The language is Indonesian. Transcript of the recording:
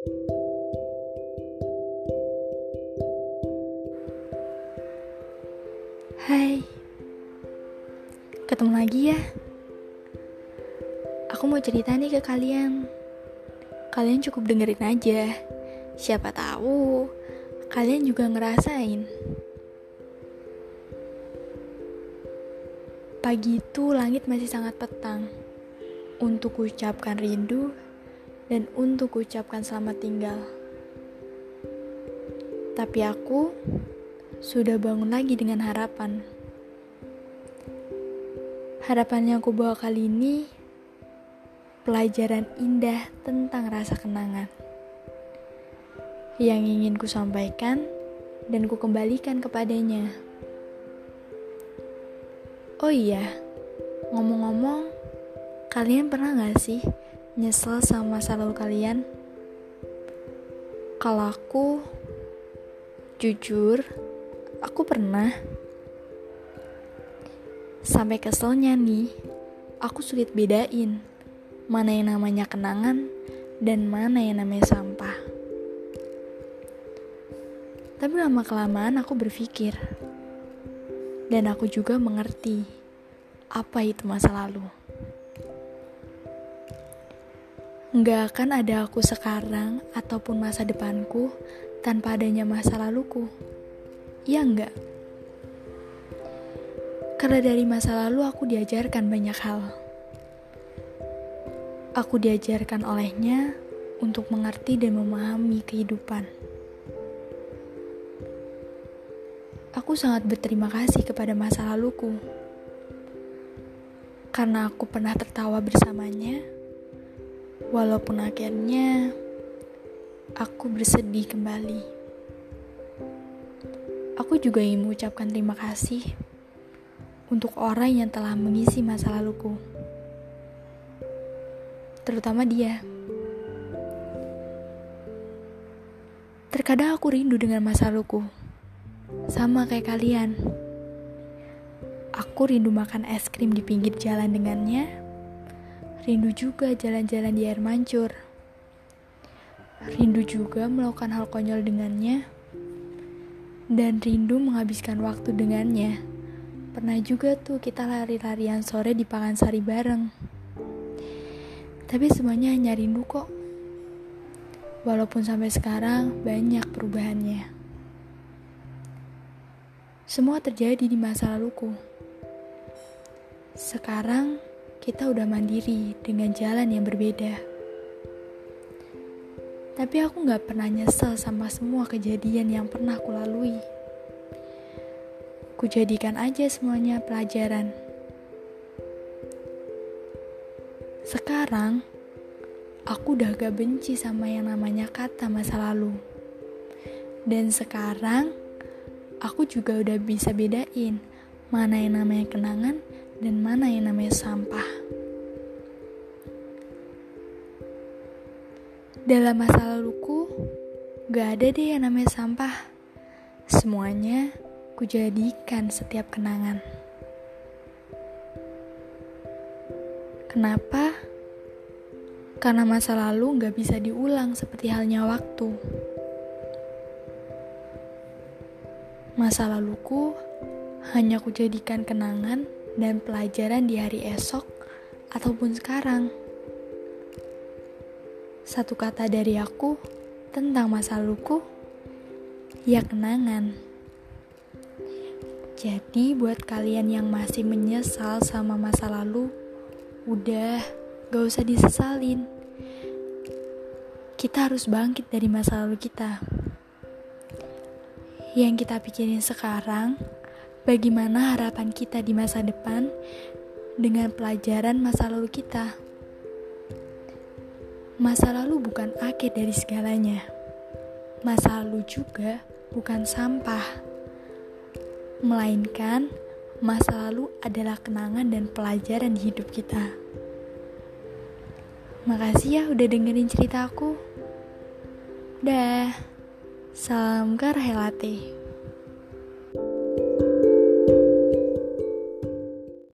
Hai, ketemu lagi ya. Aku mau cerita nih ke kalian. Kalian cukup dengerin aja. Siapa tahu kalian juga ngerasain. Pagi itu langit masih sangat petang untuk ucapkan rindu dan untuk ucapkan selamat tinggal. Tapi aku sudah bangun lagi dengan harapan. Harapan yang aku bawa kali ini pelajaran indah tentang rasa kenangan yang ingin ku sampaikan dan ku kembalikan kepadanya. Oh iya, ngomong-ngomong, kalian pernah gak sih nyesel sama masa lalu kalian? Kalau aku, jujur, aku pernah. Sampai keselnya nih, aku sulit bedain mana yang namanya kenangan dan mana yang namanya sampah. Tapi lama-kelamaan aku berpikir, dan aku juga mengerti apa itu masa lalu. Nggak akan ada aku sekarang ataupun masa depanku tanpa adanya masa laluku. Ya enggak? Karena dari masa lalu aku diajarkan banyak hal. Aku diajarkan olehnya untuk mengerti dan memahami kehidupan. Aku sangat berterima kasih kepada masa laluku. Karena aku pernah tertawa bersamanya, walaupun akhirnya aku bersedih kembali. Aku juga ingin mengucapkan terima kasih untuk orang yang telah mengisi masa laluku. Terutama dia. Terkadang aku rindu dengan masa laluku sama kayak kalian. Aku rindu makan es krim di pinggir jalan dengannya. Rindu juga jalan-jalan di air mancur. Rindu juga melakukan hal konyol dengannya. Dan rindu menghabiskan waktu dengannya. Pernah juga tuh kita lari-larian sore di Pakansari bareng. Tapi semuanya hanya rindu kok. Walaupun sampai sekarang banyak perubahannya. Semua terjadi di masa laluku. Sekarang kita udah mandiri dengan jalan yang berbeda. Tapi aku gak pernah nyesel sama semua kejadian yang pernah aku lalui. Kujadikan aja semuanya pelajaran. Sekarang, aku udah gak benci sama yang namanya kata masa lalu. Dan sekarang, aku juga udah bisa bedain mana yang namanya kenangan dan mana yang namanya sampah. Dalam masa laluku, gak ada deh yang namanya sampah. Semuanya kujadikan setiap kenangan. Kenapa? Karena masa lalu gak bisa diulang seperti halnya waktu. Masa laluku hanya kujadikan kenangan dan pelajaran di hari esok ataupun sekarang. Satu kata dari aku tentang masa laluku, ya kenangan. Jadi buat kalian yang masih menyesal sama masa lalu, udah gak usah disesalin. Kita harus bangkit dari masa lalu kita yang kita pikirin sekarang, bagaimana harapan kita di masa depan dengan pelajaran masa lalu kita. Masa lalu bukan akhir dari segalanya. Masa lalu juga bukan sampah. Melainkan masa lalu adalah kenangan dan pelajaran di hidup kita. Makasih ya udah dengerin cerita aku. Dah. Salam Karhelate.